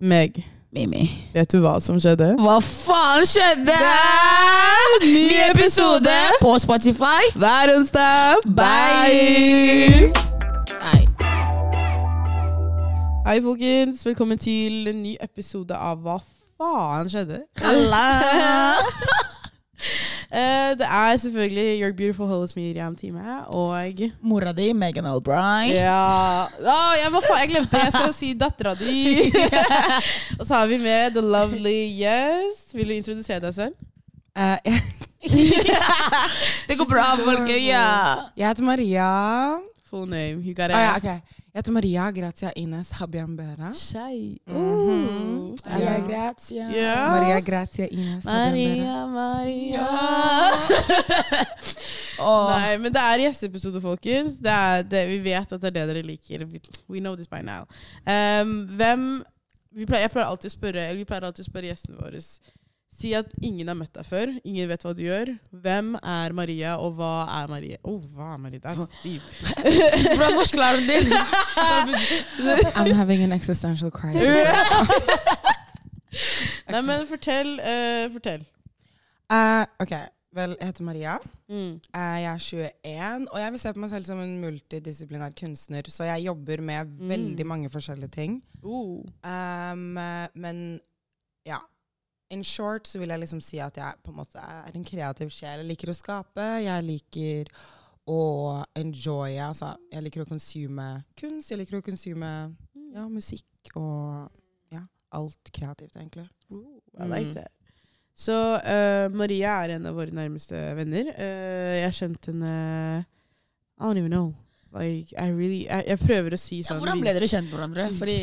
Meg, Mimi. vet du hva som skjedde? Hva faen skjedde? Ny episode på Spotify. hver onsdag. Bye! Nei. Hei, folkens. Velkommen til en ny episode av Hva faen skjedde? Halla. Eh, det er selvfølgelig Your Beautiful Hollis Miriam-time og Mora di, Megan Albright. Ja Oh, jeg, faen, jeg glemte Jeg skal si dattera di. og så har vi med The Lovely Yes. Vil du introdusere deg selv? Eh, Det går bra, folket. Ja. jeg heter Maria. Full name. You got Å ja, ok. Jeg heter Maria Gratia Ines Habiambera. Mm -hmm. Maria Ja. Grazia. Yeah. Maria Gratia Ines. Maria, Maria. oh. Nei, men det er gjesteepisode, folkens. Det er, det, vi vet at det er det dere liker. We, know this by now. Um, hvem vi pleier, Jeg pleier alltid å spørre Eller vi pleier alltid å spørre gjestene våre Si at ingen har møtt deg før. Ingen vet hva du gjør. Hvem er Maria, og hva er Maria? Å, oh, hva er Maria? Det er stiv. Hvordan norsklæreren din? I'm having an existential crisis. Nei, men fortell. Uh, fortell. Uh, ok, vel, jeg heter Maria. Mm. Uh, jeg er 21, og jeg vil se på meg selv som en multidisiplinær kunstner. Så jeg jobber med Mm. veldig mange forskjellige ting. Oh. Um, men. In short så vil jeg liksom si at jeg på en måte er en kreativ sjel. Jeg liker å skape. Jeg liker å enjoye. Altså, jeg liker å consume kunst. Jeg liker å consume ja, musikk og ja, alt kreativt, egentlig. Ooh, I like Mm. that. Så uh, Maria er en av våre nærmeste venner. Uh, jeg kjente henne I don't even know. Like, I really, jeg, jeg prøver å si Ja, sånn hvordan ble dere kjent med hverandre? Fordi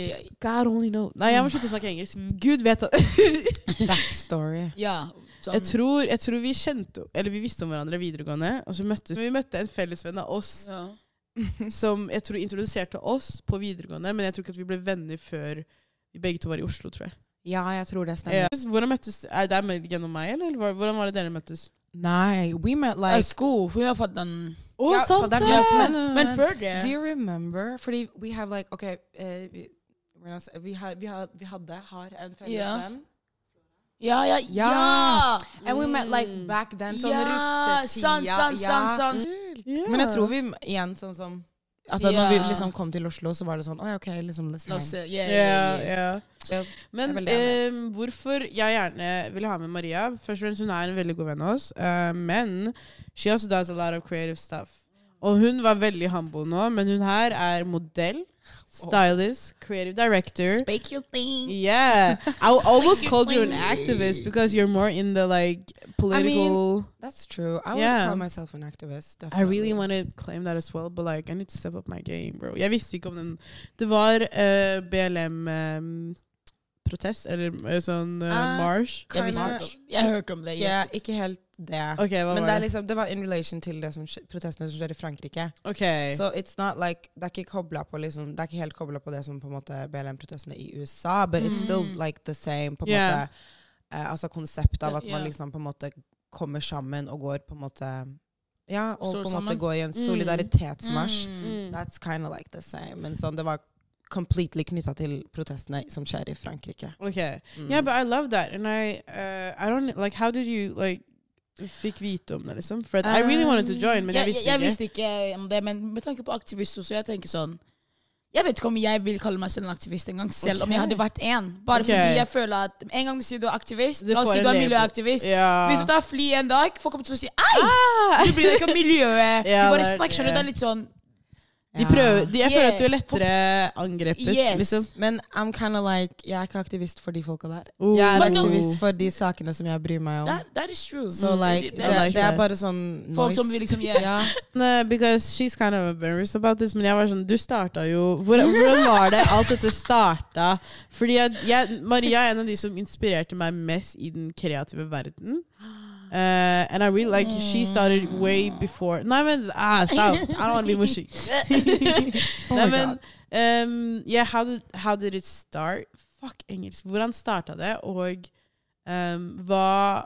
God only know. Nei, jeg må slutte å snakke engelsk. Gud vet at Backstory. Ja. Sånn. jeg, tror, jeg tror vi kjente Eller vi visste om hverandre videregående, og så møttes vi møtte en fellesvenn av oss ja. som jeg tror introduserte oss på videregående, men jeg tror ikke at vi ble venner før vi begge to var i Oslo, tror jeg. Ja, jeg tror det Ja. stemmer. Hvordan møttes Er det med- gjennom meg, eller hvordan var det dere møttes? Nei, we met Like, like school. Hun har fått den Å, Ja, sant det men, Men før det Do you remember? Fordi we have like OK uh, vi, vi, har, vi, har, vi hadde, har en felles yeah. venn. Ja, ja, ja! Ja. And we met like Mm. back then, sånn Ja, russetida. sant, sant, sant, sant. Ja. Men jeg tror vi igjen sånn som Altså Når vi liksom kom til Oslo, så var det sånn Oi, OK, liksom hang. oss. Yeah, yeah, yeah. Så, Men eh, hvorfor jeg gjerne vil ha med Maria Først og fremst Hun er en veldig god venn av oss. uh, men she also does a lot of creative stuff. Og hun var veldig humble nå, men hun her er modell, stylist, creative director. Speak your thing. Yeah. I almost Speak called you an activist because you're more in the like political. That's true. I would call myself an activist. I really want to claim that as well, but like I need to step up my game, bro. Jeg visste ikke om den Det var eh, BLM um, protest eller eh, sånn Ah, march. Jeg, visste, Kinda- ikke- jeg hørte om det. Ikke, ikke helt det. Okay, Men det, liksom, det var in relation til det som, protestene som skjer i Frankrike. Okay. Så it's not like, det er ikke på liksom, det er ikke helt kobla på det som på en måte BLM-protestene i USA, but it's still Mm. like the same på en Yeah. måte, eh, altså konseptet av at man Ja. liksom på en måte kommer sammen og går på en måte ja, og Står på en måte går i en Mm. solidaritetsmarsj. Mm. Mm. That's kind of like the same. Men sånn, det var completely knytta til protestene som skjer i Frankrike. Okay. Mm. Yeah, but I love that, and I, uh, I don't like. How did you like? Fikk vite om det, liksom? For I really wanted to join, men jeg jeg, visste jeg ikke. visste ikke om det, men med tanke på aktivist så jeg tenker sånn Jeg vet ikke om jeg vil kalle meg selv en aktivist engang, selv om jeg hadde vært en. Bare okay. fordi jeg føler at en gang du sier du er aktivist, la oss si du er miljøaktivist. Ja. Hvis du tar fly en dag, folk kommer til å si Ei! ah! Du bryr deg ikke om miljøet. Ja, du bare er snakker, skjønner du. Det er litt sånn De prøver, de, jeg føler at du er Yeah. lettere angrepet, Yes. liksom. Men I'm kinda like, jeg er ikke aktivist for de folka der. Oh. Jeg er Men aktivist aktivist for de sakene som jeg bryr meg om. That, that is true. Så like, det, det, I det er bare sånn noise. Folk som vil liksom yeah. yeah. Nei, because she's kind of embarrassed about this, men jeg var sånn Du starta jo hvor, Hvordan var det alt dette starta? Fordi jeg, jeg, Maria er en av de som inspirerte meg mest i den kreative verden. Uh, and I really like she started way before Nei, men ah, stop. I don't want to be mushy. Oh Nei, men um, yeah, how did, how did it start? Fuck engelsk. Hvordan starta det, og um, hva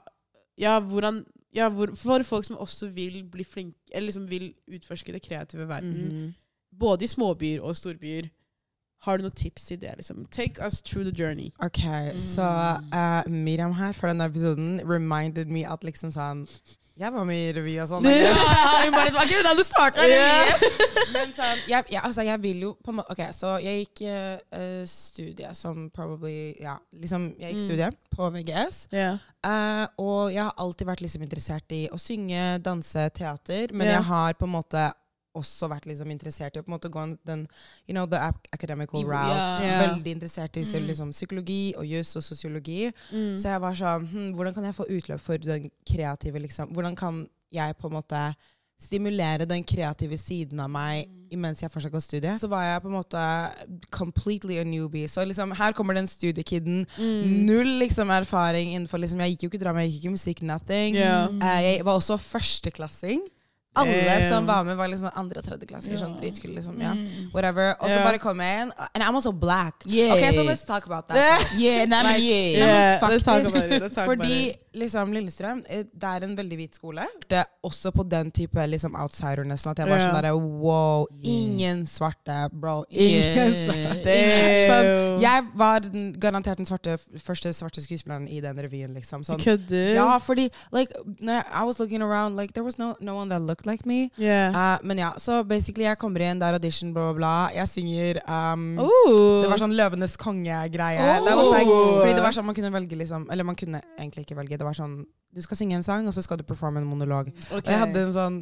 Ja, hvordan ja, hvor, For folk som også vil bli flinke, eller liksom vil utforske det kreative verden, Mhm. både i småbyer og storbyer, Har du noen tips i det? liksom? Take us through the journey. Ok, så uh, Miriam her for denne episoden reminded me at liksom sånn Jeg var med i revy og sånn. Ja. Hun bare, var ikke det du starta. yeah. Men sånn, jeg, jeg, altså, jeg vil jo på en måte Ok, så jeg gikk uh, studie som probably Ja, liksom, jeg gikk Mm. studie på VGS. Ja. Uh, og jeg har alltid vært liksom interessert i å synge, danse, teater. Men yeah. jeg har på en måte også vært liksom interessert i å på en måte gå den you know, the ac- academical route. Yeah. Veldig interessert i så Mm. liksom, psykologi og juss og sosiologi. Mm. Så jeg var sånn hm, Hvordan kan jeg få utløp for den kreative liksom? Hvordan kan jeg på en måte stimulere den kreative siden av meg mens jeg fortsatt går studie? Så var jeg på en måte completely a newbie. Så liksom, her kommer den studiekiden. Mm. Null liksom erfaring innenfor liksom, Jeg gikk jo ikke drama, jeg gikk ikke musikk, nothing. Yeah. Eh, jeg var også førsteklassing. Alle um, som var med, var liksom andre- og tredjeklassinger. Sånn dritkule, liksom. Ja. Mm. Whatever. Og så bare kom jeg inn. And I'm also black. Yeah. Okay, so let's talk about that. Yeah, nei, Like, yeah. Yeah, let's talk about it, talk Fordi liksom Lillestrøm eh, det er en veldig hvit skole. Det er også på den type liksom outsider nesten. At jeg var sånn derre wow, ingen svarte, bro. Ingen svarte. Damn. Sånn, jeg var den, garantert den svarte, første svarte skuespilleren i den revyen. liksom. Sånn, ja, fordi like, I was looking around, like, there was no, no one that looked like me. Yeah. Uh, men ja, så basically jeg kommer inn, det er audition, bla, bla, bla. Jeg synger um. Det var sånn Løvenes konge-greie. Oh. Det var like, fordi det var sånn man kunne velge liksom Eller man kunne egentlig ikke velge. Det var sånn Du skal synge en sang, og så skal du performe en monolog. Og jeg hadde en sånn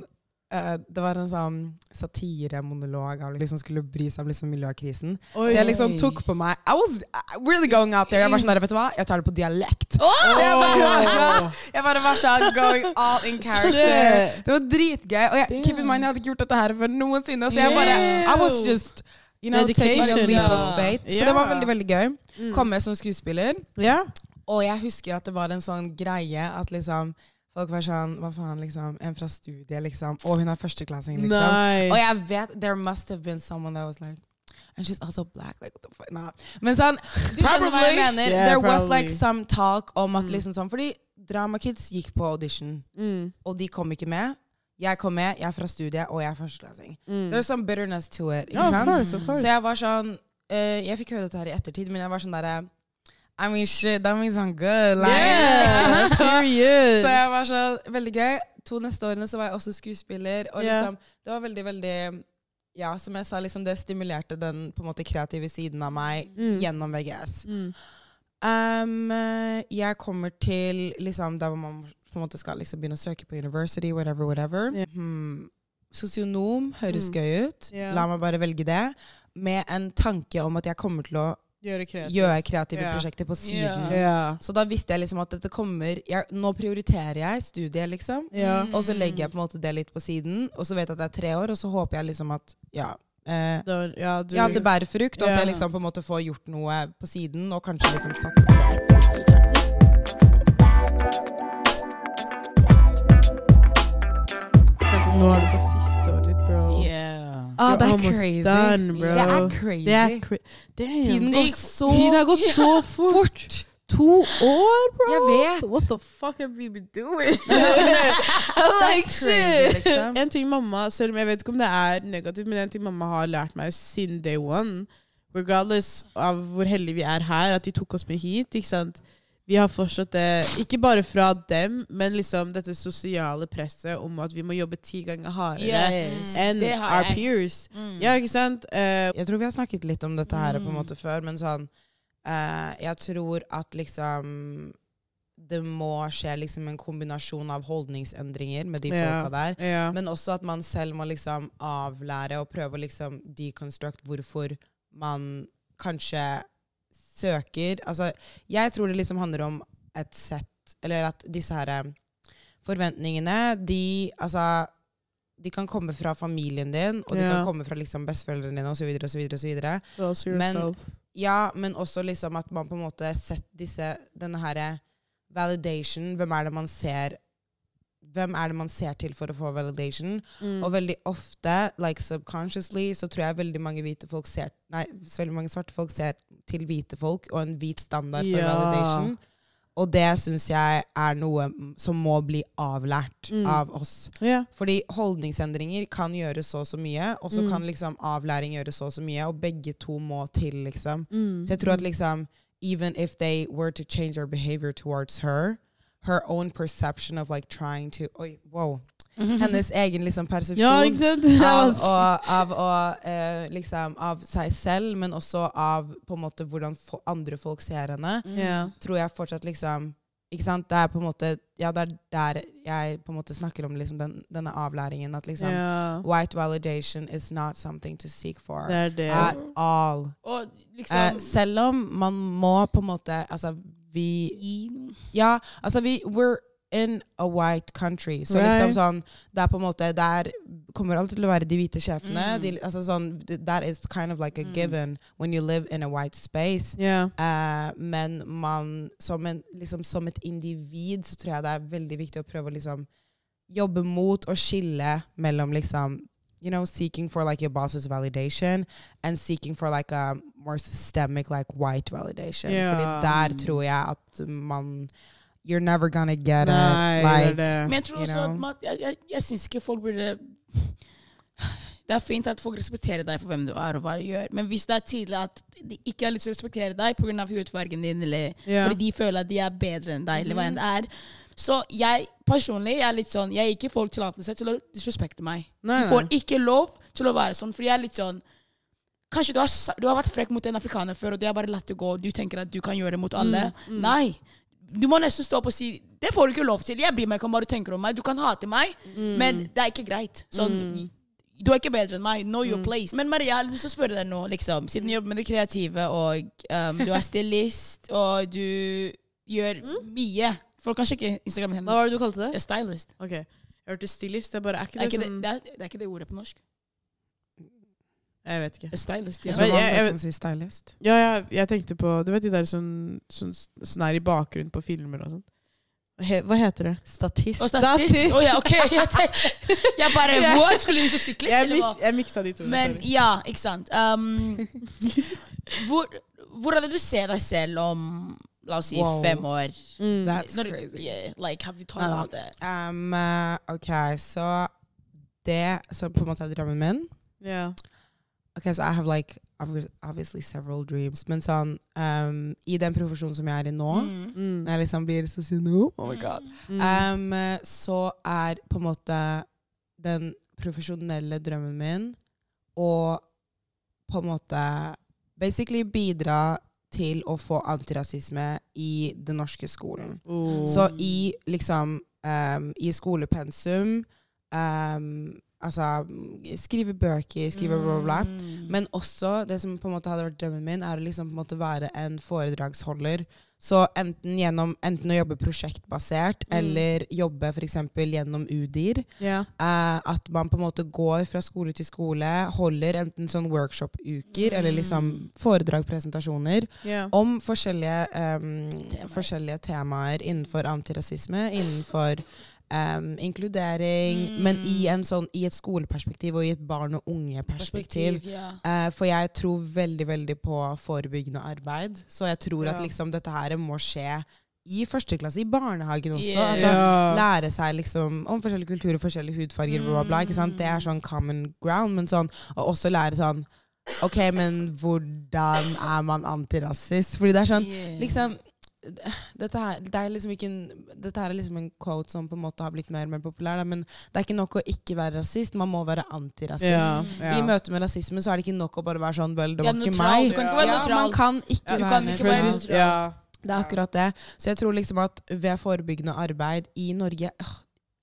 eh, det var en sånn satiremonolog av liksom skulle bry seg om liksom miljøkrisen. Oi. Så jeg liksom tok på meg I was really going out there. Jeg var sånn der, vet du hva? Jeg tar det på dialekt. Oh! jeg bare var sånn, jeg bare var sånn going all in character. Shit. Det var dritgøy. Og jeg, keep in mind, jeg hadde ikke gjort dette her før noensinne. Så jeg bare I was just you know, taking a leap of faith. Så det var veldig, veldig gøy. Mm. Komme som skuespiller. Yeah. Og jeg husker at det var en sånn greie at liksom Folk var sånn Hva faen, liksom? En fra studiet, liksom. Og hun er førsteklassing, liksom. Nei. Og jeg vet There must have been someone that was like And she's also black. Like, what the fuck? Nah. Men sånn Du skjønner hva jeg mener? Yeah, There was like some talk om at Mm. liksom sånn Fordi Drama Kids gikk på audition, Mm. og de kom ikke med. Jeg kom med, jeg er fra studiet, og jeg er førsteklassing. Mm. There's some bitterness to it. Ikke Yeah, of course, of course. Så jeg var sånn uh, Jeg fikk høre dette her i ettertid, men jeg var sånn derre I mean, shit, that means I'm good. Like. Yeah, så, period. så jeg var så veldig gøy. To neste årene så var jeg også skuespiller. Og liksom, det var veldig, veldig Ja, som jeg sa, liksom, det stimulerte den på en måte kreative siden av meg Mm. gjennom VGS. Mm. Um, eh, jeg kommer til liksom der hvor man på en måte skal liksom begynne å søke på university, whatever, whatever. Yeah. Hmm. Sosionom høres Mm. gøy ut. Yeah. La meg bare velge det. Med en tanke om at jeg kommer til å Gjøre kreativt. gjøre kreative yeah. prosjekter på siden. Yeah. Ja. Så da visste jeg liksom at dette kommer jeg, Nå prioriterer jeg studiet, liksom. Yeah. Mm. Og så legger jeg på en måte det litt på siden. Og så vet jeg at det er tre år, og så håper jeg liksom at ja, eh, Da, ja, du, ja, det bærer frukt, og at jeg liksom på en måte får gjort noe på siden, og kanskje liksom satser på det etter studiet. Nå er du på siste bro. Ah, You're almost crazy. Done, bro. Det er crazy. Det er cra Damn. Tiden går så Tiden har gått så fort. To år, bro! Jeg vet. What the fuck have we been doing? Like crazy, shit. liksom. En ting mamma, selv om jeg vet ikke om det er negativt, men en ting mamma har lært meg siden day one, regardless av hvor heldige vi er her, at de tok oss med hit, ikke sant? Vi har fortsatt det, ikke bare fra dem, men liksom dette sosiale presset om at vi må jobbe ti ganger hardere Yes. enn our peers. Mm. Ja, ikke sant? Uh, Jeg tror vi har snakket litt om dette her på en Mm. måte før, men sånn uh, Jeg tror at liksom det må skje liksom en kombinasjon av holdningsendringer med de folka der. ja. Men også at man selv må liksom avlære og prøve å liksom deconstruct hvorfor man kanskje søker Altså, jeg tror det liksom handler om et sett Eller at disse her eh, forventningene, de Altså de kan komme fra familien din, og de kan komme fra liksom besteforeldrene dine osv. osv. osv. Men- Ja, men også liksom at man på en måte setter disse Denne her validation Hvem er det man ser Hvem er det man ser til for å få validation? Mm. Og veldig ofte, like subconsciously, så tror jeg veldig mange ser Nei, så veldig mange svarte folk ser til hvite folk og en hvit standard for Ja. validation. og det syns jeg er noe som må bli avlært Mm. av oss. Yeah. Fordi holdningsendringer kan gjøre så og så mye, og så Mm. kan liksom avlæring gjøre så og så mye, og begge to må til, liksom. Mm. Så jeg tror at liksom even if they were to change their behavior towards her, her own perception of like trying to Oi, wow. Hennes egen liksom persepsjon Ja, av, å, av, å, eh, liksom, av seg selv, men også av på en måte hvordan fo andre folk ser henne, yeah. tror jeg fortsatt liksom ikke sant? Det er på en måte Ja, det er der jeg på en måte snakker om liksom den, denne avlæringen. At liksom yeah. white validation is not something to seek for Det er det. at all. Og liksom Eh, selv om man må på en måte Altså, vi. Ja, altså vi We're in a white country. Så Right. liksom sånn Det er på en måte Der kommer alltid til å være de hvite sjefene. Mm. De, altså sånn That is kind of like a Mm. given when you live in a white space. Yeah. Uh, men man som, en, liksom, som et individ så tror jeg det er veldig viktig å prøve å liksom jobbe mot å skille mellom liksom you know, seeking for like your boss's validation and seeking for like a more systemic like white validation. Ja. Fordi der tror jeg at man You're never gonna get Nei, it. Like, det. Men jeg tror you også at know. jeg, jeg, jeg syns ikke folk burde Det er fint at folk respekterer deg for hvem du er og hva du gjør, men hvis det er tydelig at de ikke har lyst til å respektere deg pga. hudfargen din, eller Ja. fordi de føler at de er bedre enn deg, eller hva enn det er Så jeg personlig jeg er litt sånn Jeg gir ikke folk tillatelse til å disrespekte meg. Nei, Du får ikke lov til å være sånn, for jeg er litt sånn Kanskje du har, du har vært frekk mot en afrikaner før, og de har bare latt det gå, du tenker at du kan gjøre det mot alle. Mm, mm. Nei. Du må nesten stå opp og si Det får du ikke lov til. Jeg bryr meg ikke om hva du tenker om meg. Du kan hate meg, Mm. men det er ikke greit. Sånn, Du er ikke bedre enn meg. Know your Mm. place. Men Maria, jeg har lyst til å spørre deg nå, liksom, siden du jobber med det kreative, og um, du er stylist, og du gjør mye Folk kan sjekke Instagramen hennes. Hva var det du kalte det? Stylist. Ok. Jeg hørte stylist. Det er bare, er ikke Det er ikke det, sånn det, er, det er ikke det ordet på norsk. Jeg vet ikke. A stylist, ja. Jeg, jeg, jeg- jeg- si stylist. Ja, jeg, jeg tenkte på Du vet de der som, som, som er i bakgrunnen på filmer og sånn? He, hva heter det? Statist. Oh, statist. Statist. Oh, ja, ok. Jeg, tenkte, jeg bare Ja. What? Skulle du si syklist, Jeg, mik jeg miksa de to. Men sorry. ja, ikke sant. Um, hvor, hvor er det du ser deg selv om La oss si Whoa. fem år? Mm. That's Når- crazy. Yeah, like, have you talked about that? Um, uh, ok, så det som på en måte er drømmen min yeah. Ok, så I have like obviously several dreams, men sånn um, I den profesjonen som jeg er i nå, Mm. Mm. når jeg liksom blir så sin oh, oh my god, Mm. um, så er på en måte den profesjonelle drømmen min å på en måte basically bidra til å få antirasisme i den norske skolen. Oh. Så i liksom um, I skolepensum um, Altså skrive bøker, skrive bla, bla, bla. Mm. Men også det som på en måte hadde vært drømmen min, er å liksom på en måte være en foredragsholder. Så enten, gjennom, enten å jobbe prosjektbasert, Mm. eller jobbe f.eks. gjennom UDIR. Yeah. Eh, at man på en måte går fra skole til skole, holder enten sånn workshop-uker eller liksom foredrag, presentasjoner ja. om forskjellige, um, Temaer. forskjellige temaer innenfor antirasisme, innenfor em, inkludering, Mm. men i, en sånn, i et skoleperspektiv og i et barn- og unge-perspektiv. ja. Uh, for jeg tror veldig veldig på forebyggende arbeid. Så jeg tror at liksom dette her må skje i første klasse, i barnehagen også. Yeah. Altså, Lære seg liksom om forskjellige kulturer, forskjellige hudfarger, bla, bla, bla. Ikke sant? Det er sånn common ground. Men sånn, og også lære sånn OK, men hvordan er man antirasist? Fordi det er sånn Yeah. liksom dette her, det er liksom ikke en, dette her er liksom en quote som på en måte har blitt mer og mer populær, da, men det er ikke nok å ikke være rasist, man må være antirasist. Ja. I møte med rasisme så er det ikke nok å bare være sånn Vel, det Ja, var ikke meg. Du kan ikke være ja, nøytral. Man kan ikke Ja, være kan ikke være nøytral. nøytral. Ja. Det er akkurat det. Så jeg tror liksom at ved forebyggende arbeid i Norge øh,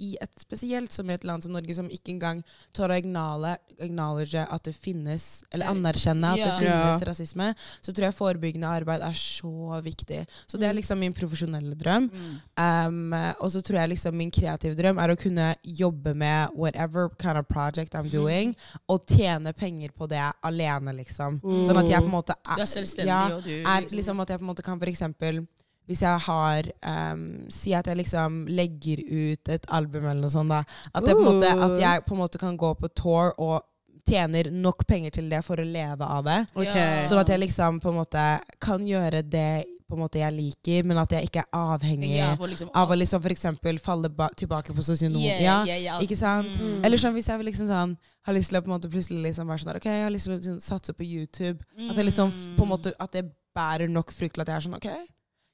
i et spesielt som i et land som Norge, som ikke engang tør å acknowledge, acknowledge at det finnes, eller anerkjenne at det finnes Ja. rasisme, så tror jeg forebyggende arbeid er så viktig. Så det er liksom min profesjonelle drøm. Mm. Um, og så tror jeg liksom min kreative drøm er å kunne jobbe med whatever kind of project I'm doing, og tjene penger på det alene, liksom. Sånn at jeg på en måte er ja, er liksom at jeg på en måte kan for eksempel hvis jeg har um, Si at jeg liksom legger ut et album eller noe sånt, da. At, jeg på en måte, at jeg på en måte kan gå på tour og tjener nok penger til det for å leve av det. Okay. Sånn at jeg liksom på en måte kan gjøre det på en måte jeg liker, men at jeg ikke er avhengig Ja, liksom, av å liksom eksempel falle ba tilbake på sosionom. Yeah, ja, yeah, yeah. ikke sant? Mm. Eller sånn hvis jeg vil liksom sånn, har lyst til å på en måte plutselig liksom være sånn der, ok, jeg har lyst til å liksom satse på YouTube. At jeg liksom f- på en måte, at det bærer nok frykt til at jeg er sånn, ok,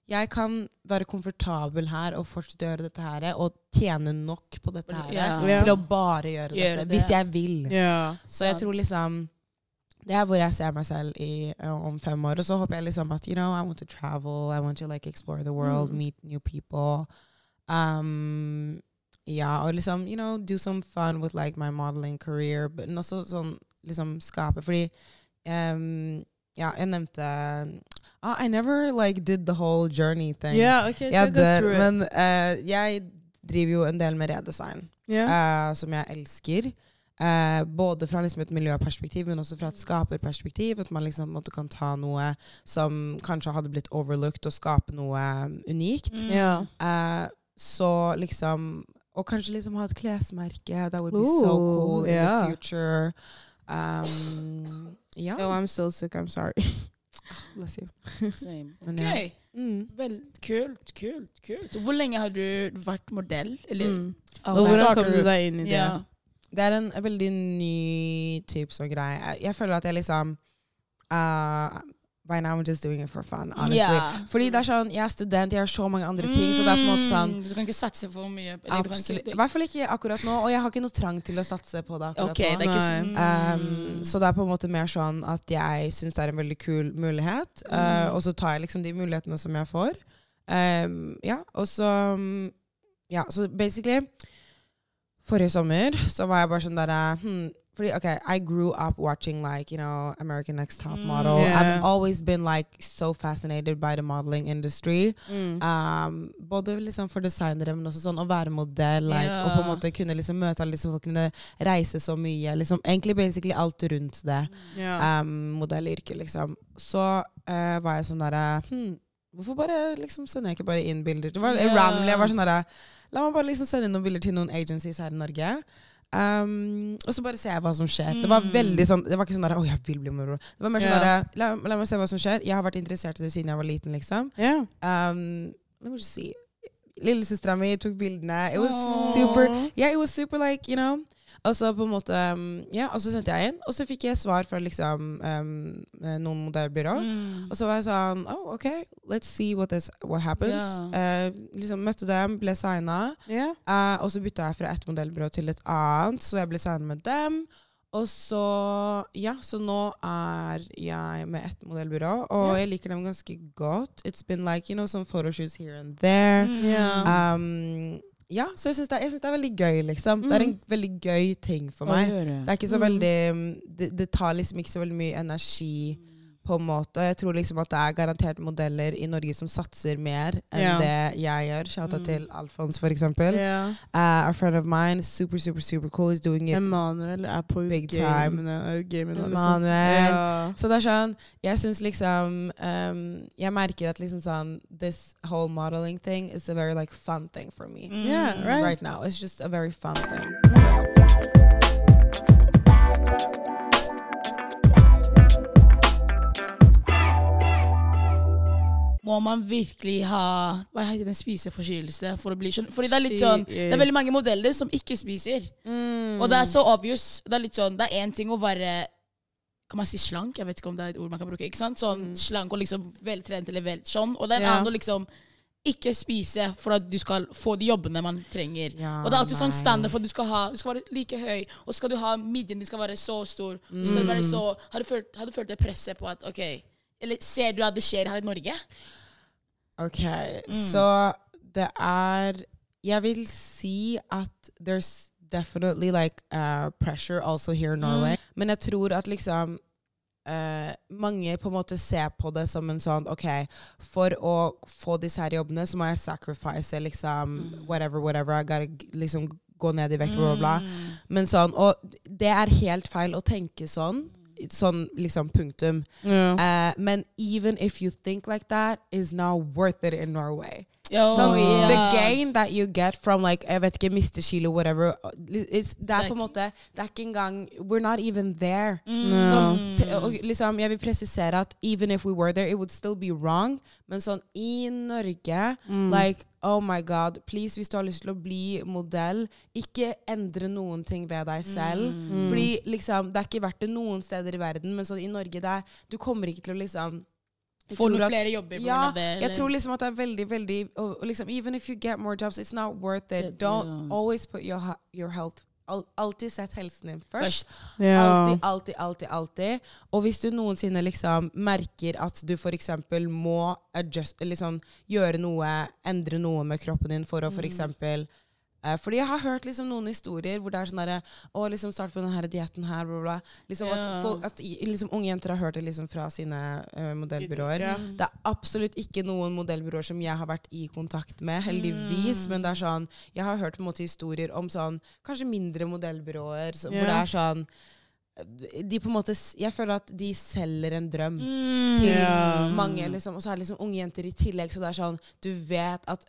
jeg kan være komfortabel her og fortsette å gjøre dette her, og tjene nok på dette her. Ja. til å bare gjøre dette, det. hvis jeg vil. Ja. Så jeg tror liksom det er hvor jeg ser meg selv i, eh, om fem år. Og så håper jeg liksom at you know, I want to travel, I want to like explore the world, Mm. meet new people. Um, ja, og liksom you know, do some fun with like my modeling career. Men også sånn liksom skape. Fordi um, ja, jeg nevnte ah, I never like did the whole journey thing. Yeah, okay, jeg take us through it. men uh, jeg driver jo en del med redesign yeah. uh, som jeg elsker. Eh, både fra liksom et miljøperspektiv, men også fra et skaperperspektiv. At man liksom måtte, kan ta noe som kanskje hadde blitt overlooked, og skape noe unikt. Mm. Yeah. Eh, så liksom Og kanskje liksom ha et klesmerke. That would be so cool cool in the future. Um, yeah. Oh, I'm still sick, I'm sorry. Bless you. Same. Men Ok, ja. Mm. Vel, kult, kult, kult. Hvor lenge har du vært modell? Eller, Mm. Oh, Og hvordan kom du deg inn i det? Yeah. Det er en veldig ny type sånn greie. Jeg føler at jeg liksom uh, By now I'm just doing it for fun, honestly. Yeah. Fordi det er sånn, jeg er student, jeg har så mange andre ting, så det er på en måte sånn Mm, Du kan ikke satse for mye. Absolutt. I hvert fall ikke akkurat nå, og jeg har ikke noe trang til å satse på det akkurat ok, det er nå. ikke sånn Um, så det er på en måte mer sånn at jeg syns det er en veldig kul mulighet, uh, Mm. og så tar jeg liksom de mulighetene som jeg får. Um, ja, og så Ja, så basically Forrige sommer så var jeg bare sånn derre hmm, fordi, okay, I grew up watching like, you know, American Next Top Mm. Model. Yeah. I've always been like so fascinated by the modeling industry. Mm. Um, både liksom for designere, men også sånn å være modell. Like, yeah. Og på en måte kunne liksom møte alle disse folkene, reise så mye. Liksom, egentlig basically alt rundt det. Yeah. Um, modellyrket, liksom. Så uh, var jeg sånn derre hm, Hvorfor bare liksom sender jeg ikke bare inn bilder? Det var yeah. randomly. Jeg var sånn derre La meg bare liksom sende inn noen bilder til noen agencies her i Norge. Um, og så bare ser jeg hva som skjer. Det var Mm. veldig sånn Det var ikke sånn der, å jeg vil bli moro. Det var mer sånn yeah. der, la, la meg se hva som skjer. Jeg har vært interessert i det siden jeg var liten, liksom. Yeah. Um, let me just see. Lillesøstera mi tok bildene. It was Aww. super Yeah, it was super like, you know. Og så på en måte um, Ja, og så sendte jeg inn, og så fikk jeg svar fra liksom um, eh, noen modellbyrå. Mm. Og så var jeg sånn Oh, OK, let's see what, this, what happens. Eh, liksom Møtte dem, ble signa. Yeah. Uh, og så bytta jeg fra ett modellbyrå til et annet, så jeg ble signa med dem. Og så Ja, så nå er jeg med ett modellbyrå, og yeah. jeg liker dem ganske godt. It's been like, you know, some photoshoots here and there. Mm. yeah. Um, ja, så jeg syns det, det er veldig gøy, liksom. Det er en veldig gøy ting for meg. Det er ikke så Mm. veldig det, det tar liksom ikke så veldig mye energi, på en måte. Jeg tror liksom at det er garantert modeller i Norge som satser mer enn yeah. det jeg gjør. Shout out Mm. til Alfons, for eksempel. Yeah. Uh, a friend of mine, super, super, super cool, is doing it. Emanuel er på Big time. gamene. gamene liksom. Emanuel. Ja. Så det er sånn, jeg syns liksom um, Jeg merker at liksom sånn This whole modeling thing is a very like fun thing for me. Mm. Yeah, right. Right now. It's just a very fun thing. Må man virkelig ha hva heter det, en spiseforstyrrelse for å bli skjønn? Fordi det er litt sånn, det er veldig mange modeller som ikke spiser. Mm. Og det er så obvious. Det er litt sånn, det er én ting å være kan man si slank? Jeg vet ikke om det er et ord man kan bruke. ikke sant? Sånn Mm. Slank og liksom veltrent eller vel sånn. Og det er en Ja. annen å liksom ikke spise for at du skal få de jobbene man trenger. Ja, og det er alltid sånn standard for at du skal, ha, du skal være like høy, og så skal du ha midjen din skal være så stor. Mm. Skal være så, har, du følt, har du følt det presset på at ok, Eller ser du at det skjer her i Norge? Ok, Mm. så det er Jeg vil si at there's definitely like uh, pressure also here in Norway. Men jeg tror at liksom uh, mange på en måte ser på det som en sånn OK, for å få disse her jobbene, så må jeg sacrifice liksom Mm. whatever, whatever. I gotta liksom gå ned i vekt, bla, bla, bla. Mm. Men sånn, og det er helt feil å tenke sånn. Sånn liksom punktum. Yeah. Uh, men even if you think like that, is now worth it in Norway. Oh, Sånn, yeah. The gain that you get from like, jeg vet ikke, miste kilo, whatever it's, Det er på en måte Det er ikke engang We're not even there. Mm. Sånn, og liksom, jeg vil presisere at even if we were there, it would still be wrong. Men sånn i Norge Mm. Like, oh my god, please, hvis du har lyst til å bli modell, ikke endre noen ting ved deg selv. Mm. Fordi liksom, det er ikke verdt det noen steder i verden, men sånn i Norge der, du kommer ikke til å liksom Får noen flere jobber pga. ja, det? Eller? jeg tror liksom at det er veldig, veldig og, og liksom, Even if you get more jobs, it's not worth it. Det- Don't ja. always put your, your health al Alltid sett helsen din først. Ja. Alltid, alltid, alltid. alltid. Og hvis du noensinne liksom merker at du f.eks. må adjust, liksom, gjøre noe, endre noe med kroppen din for å f.eks. Eh, fordi jeg har hørt liksom noen historier hvor det er sånn derre Å, liksom start på denne dietten her, bla, bla. bla. Liksom yeah. at, folk, at liksom, unge jenter har hørt det liksom fra sine uh, modellbyråer. Yeah. Det er absolutt ikke noen modellbyråer som jeg har vært i kontakt med, heldigvis. Mm. Men det er sånn Jeg har hørt på en måte historier om sånn kanskje mindre modellbyråer så, hvor det er sånn de på en måte, Jeg føler at de selger en drøm Mm. til yeah. mange. Liksom, og så er det liksom unge jenter i tillegg, så det er sånn Du vet at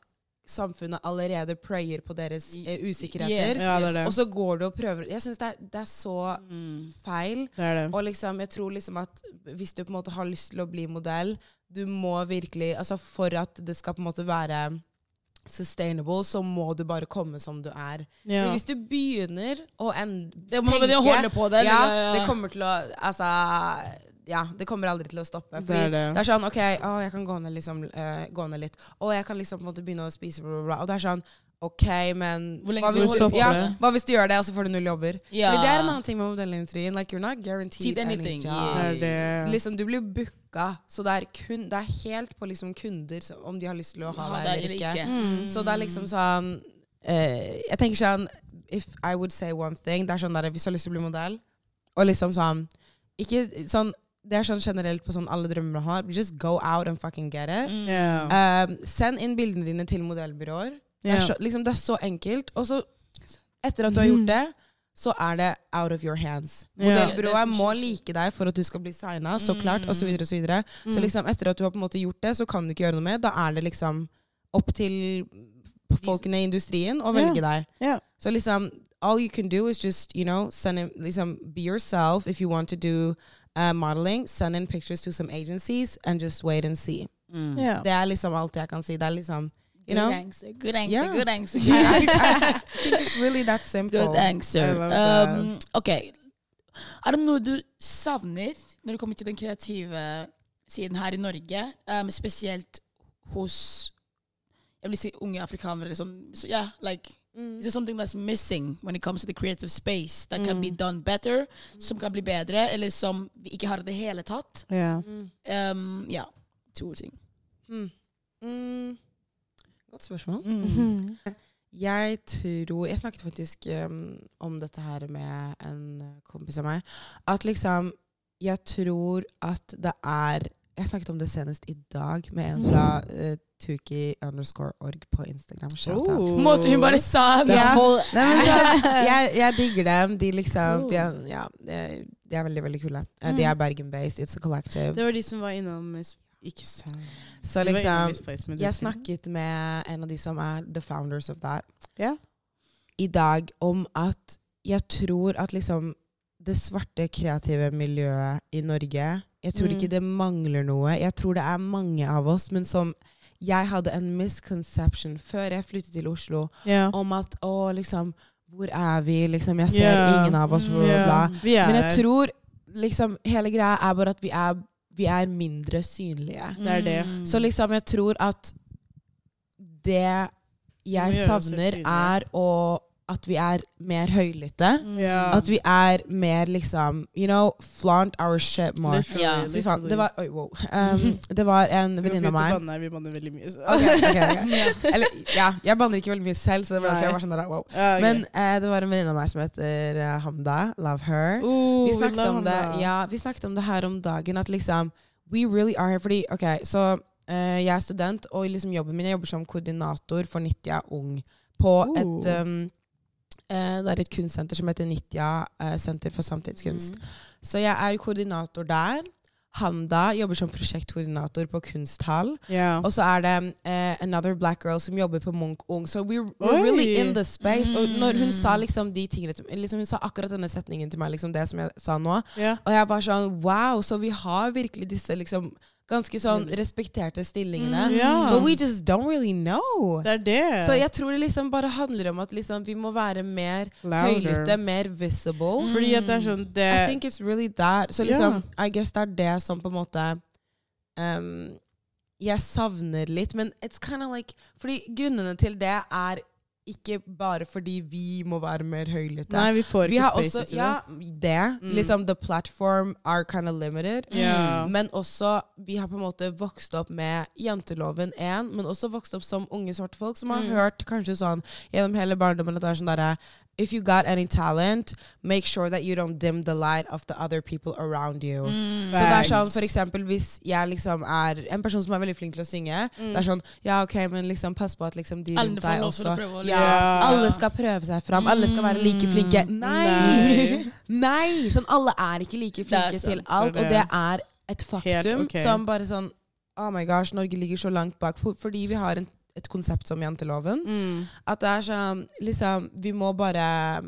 samfunnet allerede prayer på deres eh, usikkerheter. Yes, Ja, det det. Og så går du og prøver Jeg syns det, er- det er så Mm. feil. Det er det. Og liksom, jeg tror liksom at hvis du på en måte har lyst til å bli modell, du må virkelig Altså for at det skal på en måte være sustainable, så må du bare komme som du er. Ja. Men hvis du begynner å en, Det må man holde på det. ja, det kommer til å Altså ja, det kommer aldri til å stoppe. Det Fordi er det. det er sånn OK, å, jeg kan gå ned, liksom, uh, gå ned litt. Og jeg kan liksom på en måte begynne å spise, bla, bla, bla. Og det er sånn OK, men Hvor lenge hva hvis, du ja, hva hvis du gjør det, og så får du null jobber? Ja. Fordi det er en annen ting med modellindustrien. Like, you're not guaranteed any anything, yes. Liksom, du blir booka, så det er, kun, det er helt på liksom kunder så- om de har lyst til å ha ja, deg det eller ikke. Mm. Så det er liksom sånn uh, Jeg tenker sånn If I would say one thing Det er sånn der Hvis du har lyst til å bli modell, og liksom sånn Ikke sånn Det er sånn generelt på sånn alle drømmer man har. Just go out and fucking get it. Mm. Yeah. Um, send inn bildene dine til modellbyråer. Det, er så, liksom, det er så enkelt. Og så, etter at du har gjort det, så er det out of your hands. Modellbyrået må like deg for at du skal bli signa, så Mm. klart, og så videre og så videre. Så Mm. liksom, etter at du har på en måte gjort det, så kan du ikke gjøre noe med. Da er det liksom opp til folkene i industrien å velge deg. Yeah. Så liksom, all you can do is just, you know, send in, liksom, be yourself if you want to do uh, modeling. Send in pictures to some agencies and just wait and see. Mm. Yeah. Det er liksom alt jeg kan si. Det er liksom, you Good know. answer. Good answer. Yeah. Good answer. I, I, I think it's really that simple. Good answer. Um, ok. Er det noe du savner når det kommer til den kreative siden her i Norge? Um, spesielt hos jeg vil si unge afrikanere. Liksom, so yeah, like, Mm. is there something that's missing when it comes to the creative space that can be Mm. done better? Som kan bli bedre, eller som vi ikke har i det hele tatt? Ja. Mm. Um, ja, to ting. Mm. Mm. Godt spørsmål. Mm. Jeg tror Jeg snakket faktisk um, om dette her med en kompis av meg. At liksom Jeg tror at det er Jeg snakket om det senest i dag med en fra uh, Tuki underscore org på Instagram. Oh. Måten hun bare sa det Ja. Nei, men jeg, jeg digger dem. De liksom de er, ja, de, er veldig, veldig kule. Eh, De er Bergen-based. It's a collective. Det var de som var innom Ikke sant. Så liksom Jeg snakket med en av de som er the founders of that, yeah. i dag om at jeg tror at liksom det svarte kreative miljøet i Norge Jeg tror Mm. ikke det mangler noe. Jeg tror det er mange av oss, men som Jeg hadde en misconception før jeg flyttet til Oslo yeah. om at å, liksom Hvor er vi? Liksom, jeg ser yeah. ingen av oss, bla, bla, bla. Vi er Men jeg tror liksom Hele greia er bare at vi er, vi er mindre synlige. Det er det. Mm. Så liksom, jeg tror at det jeg savner, er å, at vi er mer høylytte. Yeah. At vi er mer liksom You know, flaunt our shit more. Literally. Det var, oi, wow. um, det var en venninne av meg banne Vi banner veldig mye. Så. okay, okay. ok. Eller, ja, jeg banner ikke veldig mye selv, så det var derfor jeg var sånn der, wow. Men uh, det var en venninne av meg som heter uh, Hamda. Love her. Ooh, Vi snakket, love om det, ja, vi snakket om det her om dagen, at liksom We really are here. Fordi, ok, så uh, jeg er student, og liksom jobben min, jeg jobber som koordinator for Nitya Ung på et um, Det er et kunstsenter som heter Nitya eh, Senter for samtidskunst. Mm. Så jeg er koordinator der. Handa jobber som prosjektkoordinator på Kunsthall. Yeah. Og så er det eh, eh, another black girl som jobber på Munch Ung. Så we were really in the space. Og når hun sa Mm. liksom de tingene liksom Hun sa akkurat denne setningen til meg, liksom det som jeg sa nå. Yeah. Og jeg var sånn Wow, så vi har virkelig disse liksom ganske sånn respekterte stillingene. Mm, yeah. But we just don't really know. Det er det. Så jeg tror det liksom bare handler om at liksom vi må være mer høylytte, mer visible. Fordi at det er sånn det, I think it's really that. Så liksom, yeah. I guess det er det som på en måte um, Jeg savner litt, men it's kind of like Fordi grunnene til det er ikke bare fordi vi må være mer høylytte. Nei, vi får vi ikke har space også til Ja, det. det. Mm. Liksom the platform are kind of limited. Ja. Men også, vi har på en måte vokst opp med janteloven 1, men også vokst opp som unge svarte folk, som har Mm. hørt kanskje sånn gjennom hele barndommen at det er sånn derre If you got any talent, make sure that you don't dim the light of the other people around you. Mm. Så det er sånn, for eksempel hvis jeg liksom er en person som er veldig flink til å synge, Mm. det er sånn Ja, OK, men liksom pass på at liksom de rundt deg også å prøve liksom. ja, Alle skal prøve seg fram. Alle skal være like Mm. flinke. Nei! Nei. Nei! Sånn, alle er ikke like flinke sant, til alt, og det er et Helt faktum ok. som bare sånn Oh my gosh, Norge ligger så langt bak fordi vi har en, et konsept som janteloven. Mm. At det er sånn Liksom, vi må bare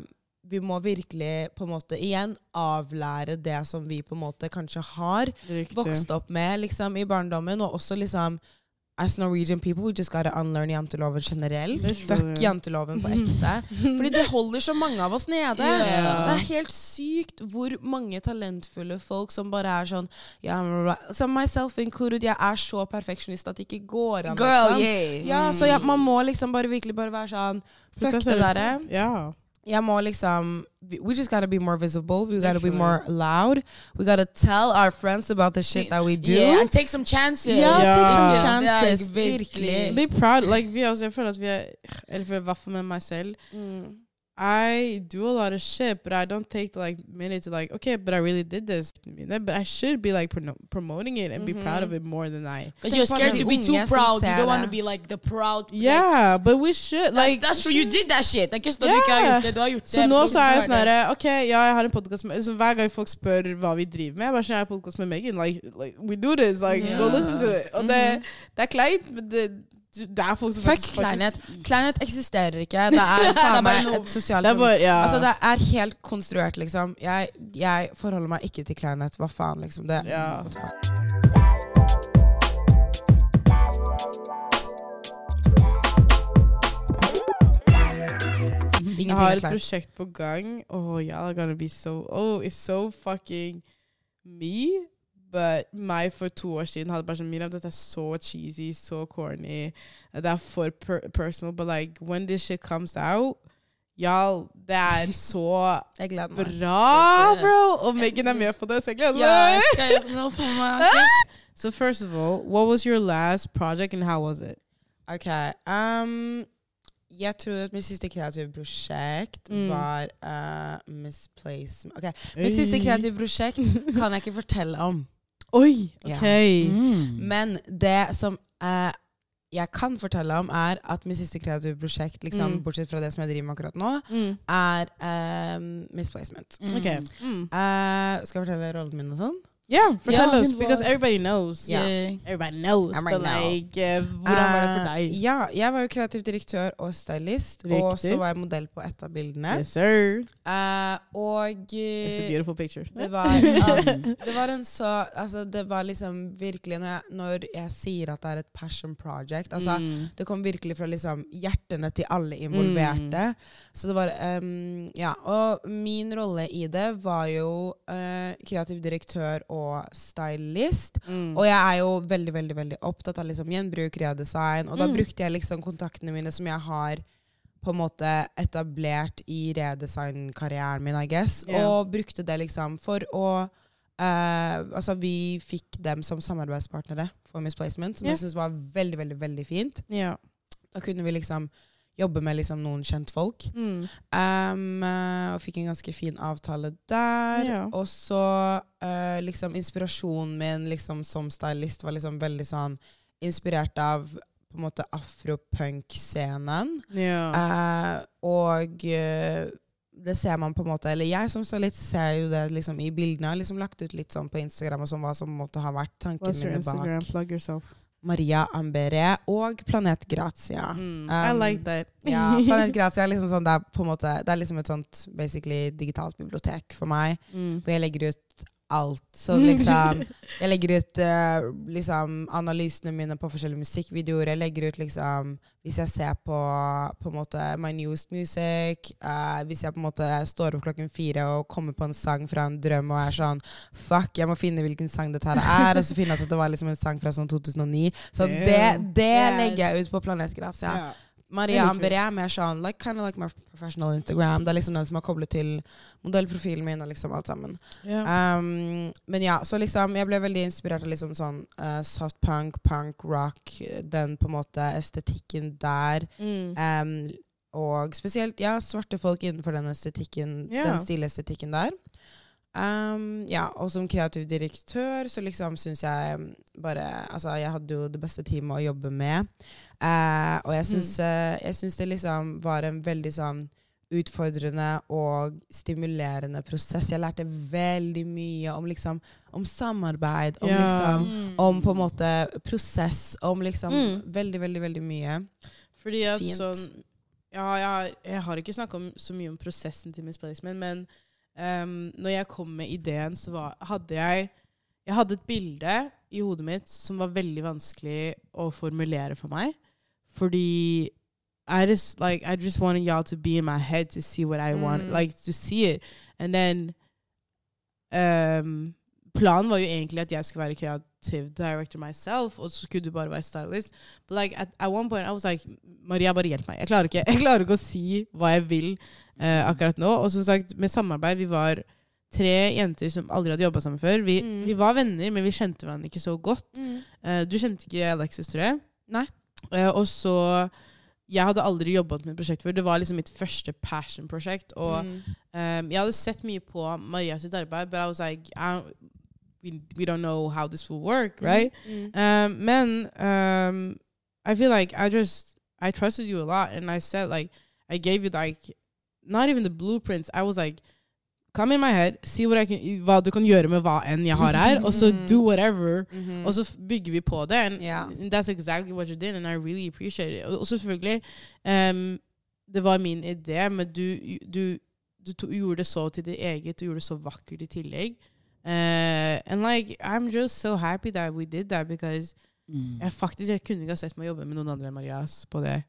Vi må virkelig på en måte igjen avlære det som vi på en måte kanskje har Riktig. vokst opp med liksom i barndommen, og også liksom As Norwegian people, we just gotta unlearn janteloven generelt. Fuck janteloven på ekte. Fordi det holder så mange av oss nede. Yeah. Det er helt sykt hvor mange talentfulle folk som bare er sånn yeah, bla. Myself included, jeg er så perfeksjonist at det ikke går an. Girl, liksom. yeah. Ja, så ja, man må liksom bare virkelig bare være sånn Fuck det derre. Ja. Jeg må liksom we- We just gotta be more visible. We gotta be more loud. We gotta tell our friends about the shit that we do. Yeah, and take some chances. Ja, take some chances, er virkelig. Be proud. Like, vi også, jeg føler at vi er Eller i hvert fall med meg selv. Mm. I do a lot of shit, but I don't take like minutes to like, okay, but I really did this. But I should be like prono- promoting it and be proud of it more than I. Because you're scared to be unge too som proud. You don't want to be like the proud. like, Yeah, but we should like. that's true. You did that shit. Det er ikke sånn at du ikke har Yeah. gjort det. Du har gjort det. Så nå men så er jeg sånn herre Ok, ja, jeg har en podcast med liksom, Hver gang folk spør hva vi driver med, jeg bare sånn, jeg har podcast med Megan. Like, like, we do this. Like, go listen to it. Og det, det er kleint, men det, det er folk som Fuck faktisk- kleinhet. Kleinhet eksisterer ikke. Det er faen meg et sosialt Det er bare, ja. Altså, det er helt konstruert, liksom. Jeg, jeg forholder meg ikke til kleinhet. Hva faen, liksom. Det, Ja. Jeg har et prosjekt på gang. Oh, yeah, gonna be so Oh, it's so fucking me. But meg for to år siden hadde bare sånn Miriam, dette er så cheesy, så corny. Det er for per personal. But like, when this shit comes out Y'all, det er så meg. bra, bro! Og Megan er med på det, så jeg gleder Ja, jeg skal for meg. Okay. So first of all, what was your last project and how was it? Okay, Um, jeg tror at mitt siste kreative prosjekt Mm. var uh, Misplacement. Ok, Mitt siste kreative prosjekt kan jeg ikke fortelle om. Oi, Ja. Mm. Men det som eh, jeg kan fortelle om, er at mitt siste kreative prosjekt, liksom, Mm. bortsett fra det som jeg driver med akkurat nå, Mm. er eh, Misplacement. Ok. Mm. Eh, skal jeg fortelle rollen min og sånn? Yeah, fortell oss, var- because everybody knows. Yeah. Everybody knows, but like, uh, hvordan var det for Eh, deg? Ja, jeg var jo kreativ direktør og stylist, og så var jeg modell på et av bildene. Yes, sir. Uh, og It's a eh, beautiful picture. det var, um, det var en så Altså, det var liksom virkelig Når jeg, når jeg sier at det er et passion project Altså, Mm. det kom virkelig fra liksom hjertene til alle involverte. Så det var um, Ja. Og min rolle i det var jo uh, kreativ direktør og stylist. Mm. Og jeg er jo veldig veldig, veldig opptatt av liksom gjenbruk, redesign. Og da Mm. brukte jeg liksom kontaktene mine som jeg har på en måte etablert i redesign-karrieren min, I guess. yeah. Og brukte det liksom for å Uh, Altså, vi fikk dem som samarbeidspartnere for Misplacement, som yeah. jeg syns var veldig, veldig, veldig fint. Yeah. Da kunne vi liksom jobbe med liksom noen kjentfolk. Mm. Um, og fikk en ganske fin avtale der. Ja. Og så uh, liksom inspirasjonen min liksom, som stylist var liksom veldig sånn inspirert av på en måte afropunk-scenen. Ja. Uh, og uh, det ser man på en måte Eller jeg som stylist ser jo det liksom i bildene. Jeg har liksom lagt ut litt sånn på Instagram og sånn hva som måtte ha vært tankene What's your mine bak. Instagram? Plug yourself. Maria Ambere og Planet Grazia. Mm, I Um, like that. Ja, Planet Grazia er liksom sånn, det er på en måte Det er liksom et sånt basically digitalt bibliotek for meg. Mm. Hvor jeg legger ut alt. Så liksom Jeg legger ut uh, liksom analysene mine på forskjellige musikkvideoer. Jeg legger ut liksom Hvis jeg ser på på en måte My Newest Music uh, Hvis jeg på en måte står opp klokken fire og kommer på en sang fra en drøm og er sånn Fuck, jeg må finne hvilken sang dette her er. Og så finner jeg at det var liksom en sang fra sånn 2009. Så det, det legger jeg ut på Planetgras. Ja. Maria Amberé er mer sånn like, kind of like my professional Instagram. Det er liksom den som har koblet til modellprofilen min og liksom alt sammen. Yeah. Um, men ja, så liksom jeg ble veldig inspirert av liksom sånn uh, soft punk, punk, rock, den på en måte estetikken der. Mm. Um, og spesielt ja, svarte folk innenfor den estetikken, yeah. den stilestetikken der. Um, ja, og som kreativ direktør så liksom syns jeg bare Altså, jeg hadde jo det beste teamet å jobbe med. Uh, og jeg syns, eh, jeg syns det liksom var en veldig sånn utfordrende og stimulerende prosess. Jeg lærte veldig mye om liksom om samarbeid, om Ja. liksom Mm. om på en måte prosess, om liksom Mm. veldig, veldig, veldig mye. Fordi at Fint. sånn Ja, jeg jeg har ikke snakka så mye om prosessen til Miss Placement, men um, når jeg kom med ideen, så var, hadde jeg Jeg hadde et bilde i hodet mitt som var veldig vanskelig å formulere for meg. Fordi I just like I just wanted y'all to be in my head to see what I want, Mm. like to see it. And then um, Planen var jo egentlig at jeg skulle være kreativ director myself, og så skulle du bare være stylist. But like at, at one point I was like Maria, bare hjelp meg. Jeg klarer ikke, jeg klarer ikke å si hva jeg vil uh, akkurat nå. Og som sagt, med samarbeid Vi var tre jenter som aldri hadde jobba sammen før. Vi, Mm. vi var venner, men vi kjente hverandre ikke så godt. Eh, du kjente ikke Alexis, tror jeg. Nei. Uh, og så Jeg hadde aldri jobbet med et prosjekt før. Det var liksom mitt første passion-prosjekt. Og Mm. um, jeg hadde sett mye på Maria sitt arbeid, but I was like I we, we don't know how this will work, right? Mm. Um, men um, I feel like I just I trusted you a lot, and I said like I gave you like not even the blueprints. I was like, come in my head, see what I can, hva du kan gjøre med hva enn jeg har her, og så do whatever. Mhm. Og så bygger vi på det. And, Ja. and that's exactly what you did, and I really appreciate it. Og selvfølgelig, um, det var min idé, men du, du, du to, gjorde det så til ditt eget, du gjorde det så vakkert i tillegg. Uh, and like, I'm just so happy that we did that, because Mm. jeg faktisk jeg kunne ikke ha sett meg jobbe med noen andre enn Marias på det.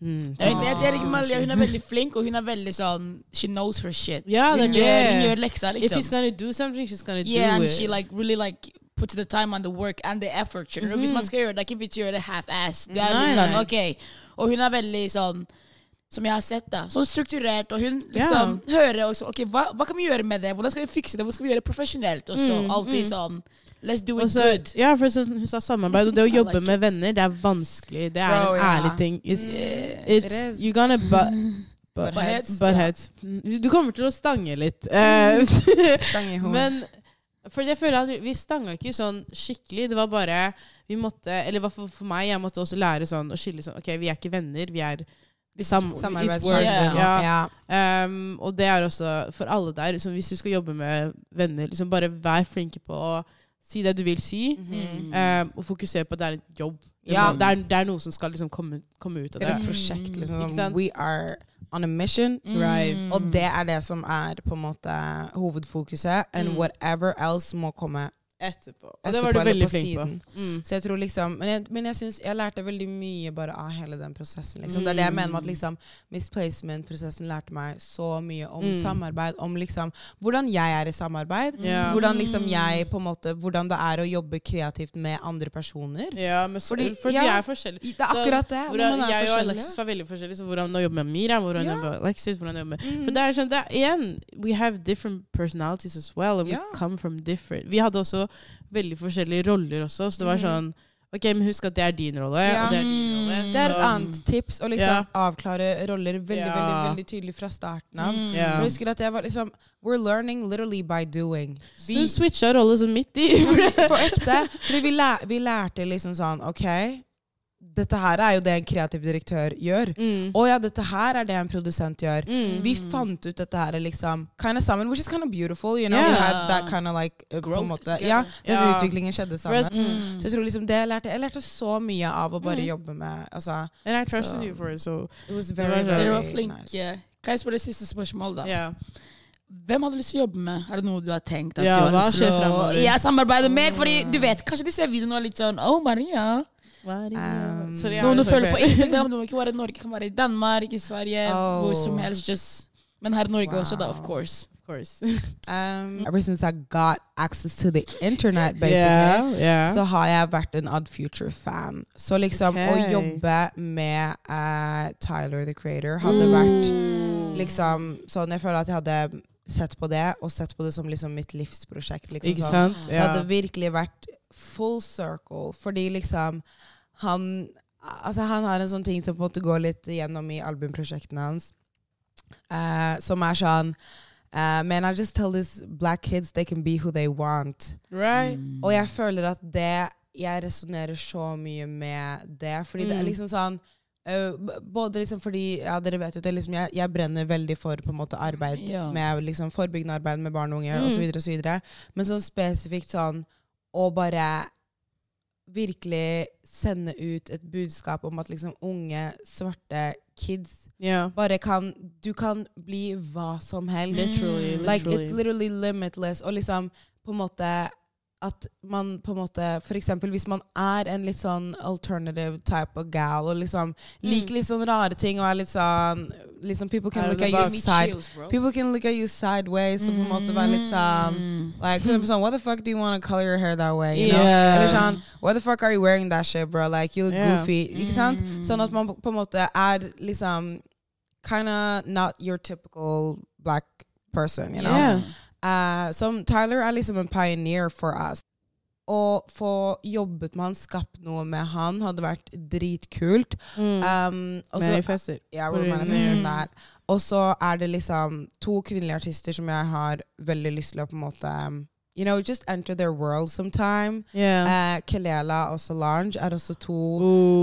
Mm, Jeg, det, det jeg Maria, hun er veldig flink, og hun er veldig sånn She knows her shit. Det er hun, gjør, yeah. hun gjør leksa, If liksom. she's gonna do something, she's gonna Yeah, do and it. she like really like puts the time and the work and the effort. Mm -hmm. Hvis Mhm. man skal gjøre det, ikke hvis du gjøre det half-ass. Det er litt sånn, ok. Og hun er veldig sånn som jeg har sett da, sånn strukturert, og hun liksom hører også, ok, hva, hva kan vi gjøre med det? Hvordan skal vi fikse det? Hvordan skal vi gjøre det profesjonelt? Og så Mm, alltid mm. sånn, let's do it Og så- good. Ja, for så, hun sa samarbeid, og det å jobbe like med it. venner, det er vanskelig. Det er Bro, en ærlig ærlig ting. It's, Yeah. it's, It you're gonna but, but, but, heads. but heads. Du kommer til å stange litt. Eh, stange men for jeg føler at vi stanga ikke sånn skikkelig. Det var bare Vi måtte Eller for, for meg, jeg måtte også lære sånn å skille sånn Ok, vi er ikke venner, vi er sam Samarbeidspartner. Ja. Ja. Um, og det er også for alle der. Liksom, hvis du skal jobbe med venner, liksom bare vær flinke på å si det du vil si. Mhm. Um, og fokusere på at det er en jobb. Ja. det, er, det er noe som skal liksom komme, komme ut av Det Det er et prosjekt. Liksom. sant? We are on a mission. Right. Mm. Og det er det som er på en måte hovedfokuset. And Mm. whatever else må komme Etterpå. Og det var du veldig flink på. Mm. Så jeg tror liksom Men jeg, men jeg synes jeg lærte veldig mye bare av hele den prosessen. Liksom. Det er det jeg mener med at liksom misplacement-prosessen lærte meg så mye om Mm. samarbeid. Om liksom hvordan jeg er i samarbeid. Ja. Hvordan liksom jeg på en måte Hvordan det er å jobbe kreativt med andre personer. Ja, men så, Fordi- for vi ja. er forskjellige. Det er akkurat det. Hvordan, er jeg og. Alexis var veldig forskjellige. Så hvordan å jobbe med Mira, hvordan å jobbe med Alexis hvordan å jobbe med Mm. For det er sånn, det er, igjen, we have different personalities as well, and yeah. we come from different Vi hadde også veldig forskjellige roller også, så det var Mhm. sånn Ok, men husk at det er din rolle, Ja. og det er din rolle. Det er et annet tips å liksom Ja. avklare roller veldig Ja. veldig, veldig tydelig fra starten av. Mm. Yeah. Jeg husker at jeg var liksom We're learning literally by doing. Du switcha rolle sånn midt i. For ekte. Fordi vi, lær, vi lærte liksom sånn OK, dette her er jo det en kreativ direktør gjør. Mm. Å ja, dette her er det en produsent gjør. Mm. Vi fant ut dette her liksom kind of sammen, which is kind of beautiful. You know, Yeah. we had that kind of like uh, på en måte. Ja, den yeah. utviklingen skjedde sammen. Mm. Så jeg tror liksom det jeg lærte Jeg lærte så mye av å bare Mm. jobbe med altså, And I trusted so, you for it, so It was very, very Dere var flinke. nice. Kan jeg spørre siste spørsmål, da? yeah. Hvem hadde du lyst til å jobbe med? Er det noe du har tenkt at Ja, du har hva lyst til skjer å fremover? Jeg samarbeider med? Fordi du vet, kanskje de ser videoen og er litt sånn Oh, Maria. Um, Sorry, Noen du følger på Instagram. Det må ikke være i Norge, kan være i Danmark, i Sverige, Oh. hvor som helst. Just. Men her i Norge også, da, of course. Of course. Um, ever since I got access to the internet, basically, yeah, yeah. så har jeg vært en Odd Future-fan. Så liksom okay. å jobbe med uh, Tyler, the creator, hadde vært Mm. liksom sånn Jeg føler at jeg hadde sett på det, og sett på det som liksom mitt livsprosjekt. Liksom, Ikke sånn. Det hadde virkelig vært full circle, fordi liksom han Altså, han har en sånn ting som på en måte går litt gjennom i albumprosjektene hans, uh, som er sånn uh, Man, I just tell these black kids they can be who they want. Right? Mm. Og jeg føler at det Jeg resonnerer så mye med det, fordi det er Mm. liksom sånn Uh, både liksom fordi ja, dere vet jo det, liksom, jeg, jeg brenner veldig for på en måte arbeid Ja. med liksom, forebyggende arbeid med barn og unge Mm. osv. Men sånn spesifikt sånn å bare virkelig sende ut et budskap om at liksom unge, svarte kids Yeah. bare kan Du kan bli hva som helst. Literally, Like, it's literally limitless. Og liksom på en måte at man på en måte eksempel hvis man er en litt sånn alternative type of gal og liksom liker litt sånn rare ting og er litt sånn liksom People can look at you side chills. People can look at you sideways og på en måte være litt sånn Mm. Like, for eksempel sånn, what the fuck do you want to color your hair that way? You know? Yeah. Eller sånn, What the fuck are you wearing that shit, bro? Like, you look Yeah. goofy. Ikke sant? Mm. Sånn at man på en måte er liksom Kinda not your typical black person, you know? Yeah. Eh, som Tyler er liksom en pioneer for oss. Å få jobbet med han, skapt noe med han, hadde vært dritkult. Mm. Um, så- ja, manifester that. Og så er det liksom to kvinnelige artister som jeg har veldig lyst til å på en måte um, You know, just enter their world sometime. Yeah. Uh, Kelela og Solange er også to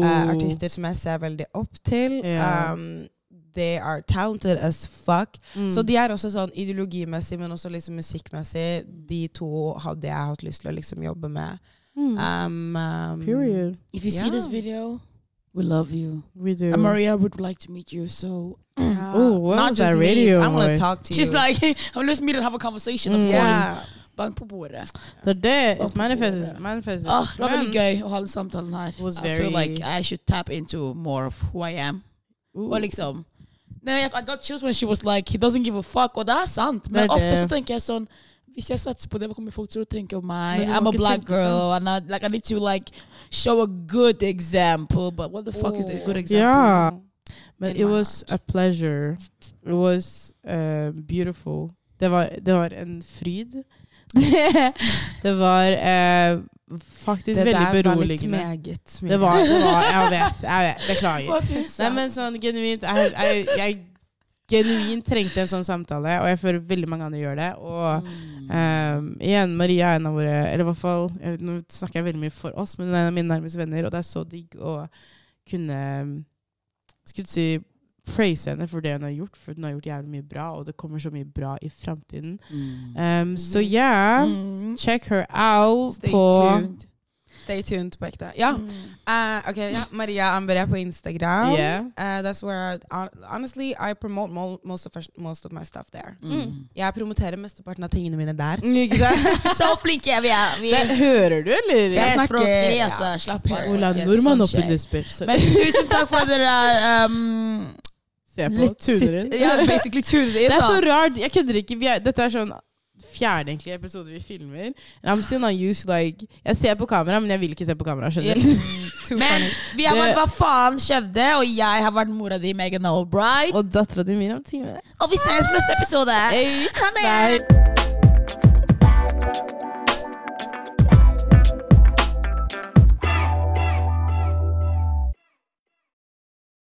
eh, artister som jeg ser veldig opp til. Ja. Um, they are talented as fuck. Mm. Så de er også sånn ideologimessig, men også liksom musikkmessig. De to hadde jeg hatt lyst til å liksom jobbe med. Mm. Um, um, Period. If you see this video, we love you. We do. And Maria would like to meet you, so Oh, what Not was just that me. radio I want to talk to she's you. She's like, I'm let's meet and have a conversation, of Mm. course. yeah. Bank på bordet. The day det. Bank It's på manifested. bordet. manifested. Ah, det var veldig Men- gøy å ha den samtalen her. I feel like I should tap into more of who I am. Ooh. Og liksom Nei, I got chills when she was like He doesn't give a fuck. Og det er sant. Men Det er ofte det. så tenker jeg sånn Hvis jeg satser på det, hva kommer folk til å tenke om meg? I'm a black girl. And I, like, I need to like show a good example. But what the fuck is the good example? Yeah. But In it was heart. a pleasure. It was uh, beautiful. Det var, det var en fryd. det var uh, faktisk Det veldig der var litt meget Det var, det var Jeg vet. Jeg vet. Beklager. Nei, men sånn genuint jeg, jeg, jeg genuint trengte en sånn samtale, og jeg føler veldig mange andre gjør det. Og Mm. um, igjen, Maria er en av våre Eller i hvert fall Nå snakker jeg veldig mye for oss, men hun er en av mine nærmeste venner, og det er så digg å kunne Skulle si praise henne for det hun har gjort, for hun har gjort jævlig mye bra, og det kommer så mye bra i framtiden. Mm. Um, så yeah, Mm. check her out Stay på tuned. Stay tuned på ekte. Ja. Mm. Uh, ok, ja. Maria Ambre på Instagram. Yeah. Uh, that's where, I, honestly, I promote most, of, most of my stuff there. Mm. Jeg promoterer mesteparten av tingene mine der. Så flinke vi er. Vi Det, hører du, eller? Jeg snakker- språklig, ja. Slapp av. Ola. Nordmann oppunder opp in skjer. this bitch. Så Men tusen takk for at dere um, se på. litt Tuner inn. Ja, basically tuner inn. Det er så rart. Jeg kødder ikke. Vi er, dette er sånn fjerde egentlig episode vi filmer. I'm still not used like Jeg ser på kamera, men jeg vil ikke se på kamera. skjønner? Too Men vi har vært Hva faen skjedde? Og jeg har vært mora di, Megan Albright. Og dattera di Miriam Time. Og vi ses på neste episode. Hey, Ha det!